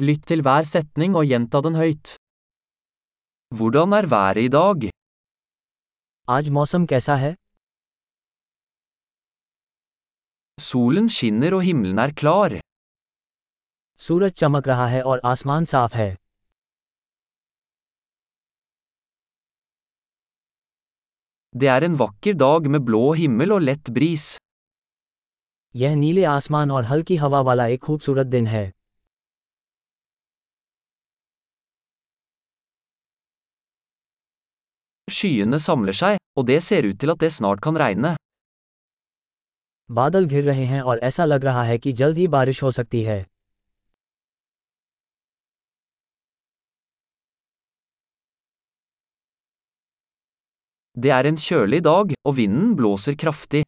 Lytt til hver setning og gjenta den høyt. Hvordan er været i dag? आज मौसम कैसा है Solen skinner og himmelen er klar. सूरज चमक रहा है और आसमान साफ है Det er en vakker dag med blå himmel og lett bris. यह नीले आसमान और हल्की हवा वाला एक खूबसूरत दिन है Skyene samler seg, og det ser ut til at det snart kan regne. बादल घिर रहे हैं और ऐसा लग रहा है कि जल्द ही बारिश हो सकती है Det er en kjølig dag, og vinden blåser kraftig.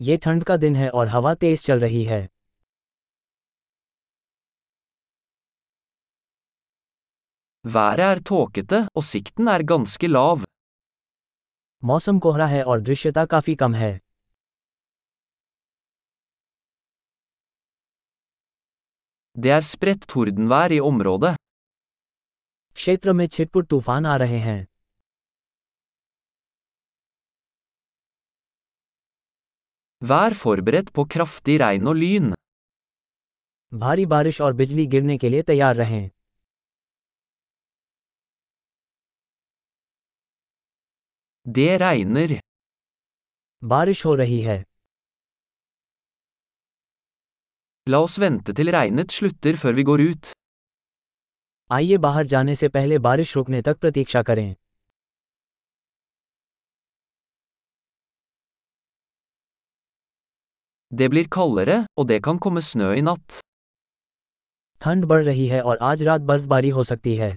ये ठंड का दिन है और हवा तेज चल रही है Været er tåkete, og sikten er ganske lav. मौसम कोहरा है और दृश्यता काफ़ी कम है Det er spredt tordenvær i området. क्षेत्र में छिटपुट तूफ़ान आ रहे हैं Vær forberedt på kraftig regn og lyn. भारी बारिश और बिजली गिरने के लिए तैयार रहें Det regner. बारिश हो रही है La oss vente til regnet slutter før vi går ut. आइए बाहर जाने से पहले बारिश रुकने तक प्रतीक्षा करें Det blir kaldere, og det kan komme snø i natt. ठंड बढ़ रही है और आज रात बर्फबारी हो सकती है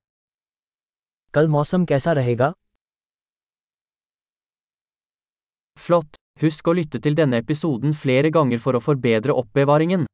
कल मौसम कैसा रहेगा Flott! Husk å lytte til denne episoden flere ganger for å forbedre oppbevaringen.